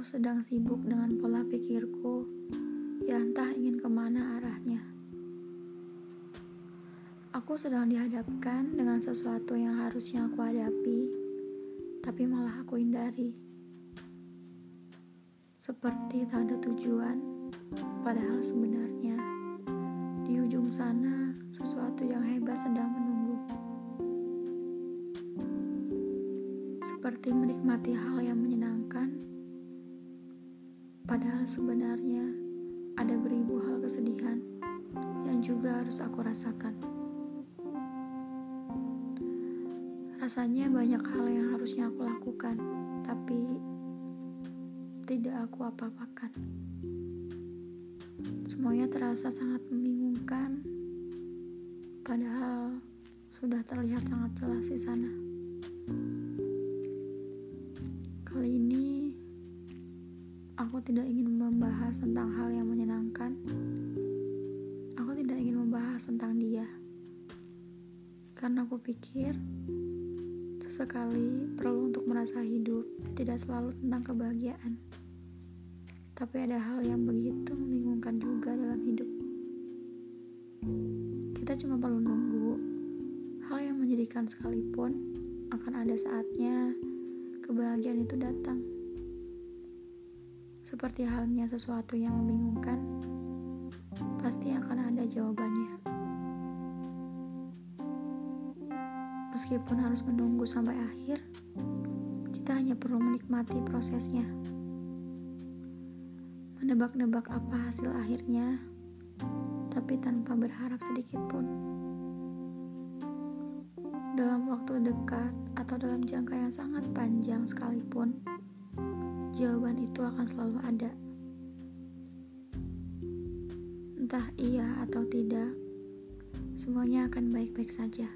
sedang sibuk dengan pola pikirku, ya entah ingin ke mana arahnya. Aku sedang dihadapkan dengan sesuatu yang harusnya aku hadapi, tapi malah aku hindari. Seperti tak ada tujuan, padahal sebenarnya di ujung sana sesuatu yang hebat sedang menunggu. Seperti menikmati hal yang menyenangkan, padahal sebenarnya ada beribu hal kesedihan yang juga harus aku rasakan. Rasanya banyak hal yang harusnya aku lakukan, tapi tidak aku apa-apakan. Semuanya terasa sangat membingungkan, padahal sudah terlihat sangat jelas di sana. Aku tidak ingin membahas tentang hal yang menyenangkan. Aku tidak ingin membahas tentang dia, karena aku pikir Sesekali perlu untuk merasa hidup tidak selalu tentang kebahagiaan. Tapi ada hal yang begitu membingungkan juga dalam hidup. Kita cuma perlu nunggu. Hal yang menjadikan sekalipun akan ada saatnya kebahagiaan itu datang. Seperti halnya sesuatu yang membingungkan, pasti akan ada jawabannya. Meskipun harus menunggu sampai akhir, kita hanya perlu menikmati prosesnya. Menebak-nebak apa hasil akhirnya, tapi tanpa berharap sedikit pun. Dalam waktu dekat atau dalam jangka yang sangat panjang sekalipun, itu akan selalu ada. Entah iya atau tidak, semuanya akan baik-baik saja.